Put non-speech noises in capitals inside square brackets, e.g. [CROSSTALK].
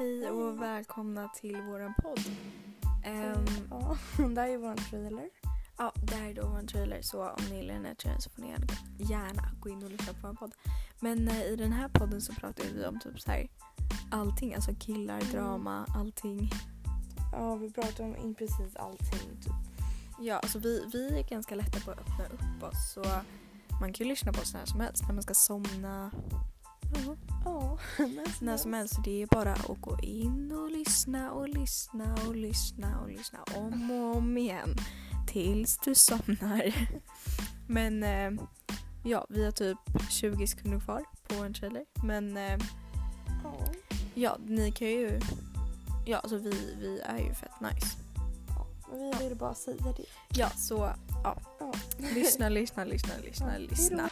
Hej och välkomna till våran podd. Ja, [LAUGHS] det här är vår trailer. ja, det här är då vår trailer så om ni gillar den här trailern så får ni gärna, gärna gå in och lyssna på vår podd. Men eh, i den här podden så pratar vi om typ så här allting, alltså killar, Mm. drama, allting. Ja, vi pratar om in precis allting. Typ. Ja, alltså vi, vi är ganska lätta på att öppna upp oss så man kan ju lyssna på oss när som helst, när man ska somna, Ja, när som helst. Det är bara att gå in och lyssna och lyssna och lyssna och lyssna om och om igen tills du somnar. [LAUGHS] Men eh, ja, vi har typ 20 sekunder kvar på en trailer. Men eh, Ja. ja, ni kan ju... Ja, alltså vi, vi är ju fett nice. ja. Vi ville bara säga det. Ja, så Ja. lyssna, [LAUGHS] lyssna, lyssna, lyssna, Ja, lyssna.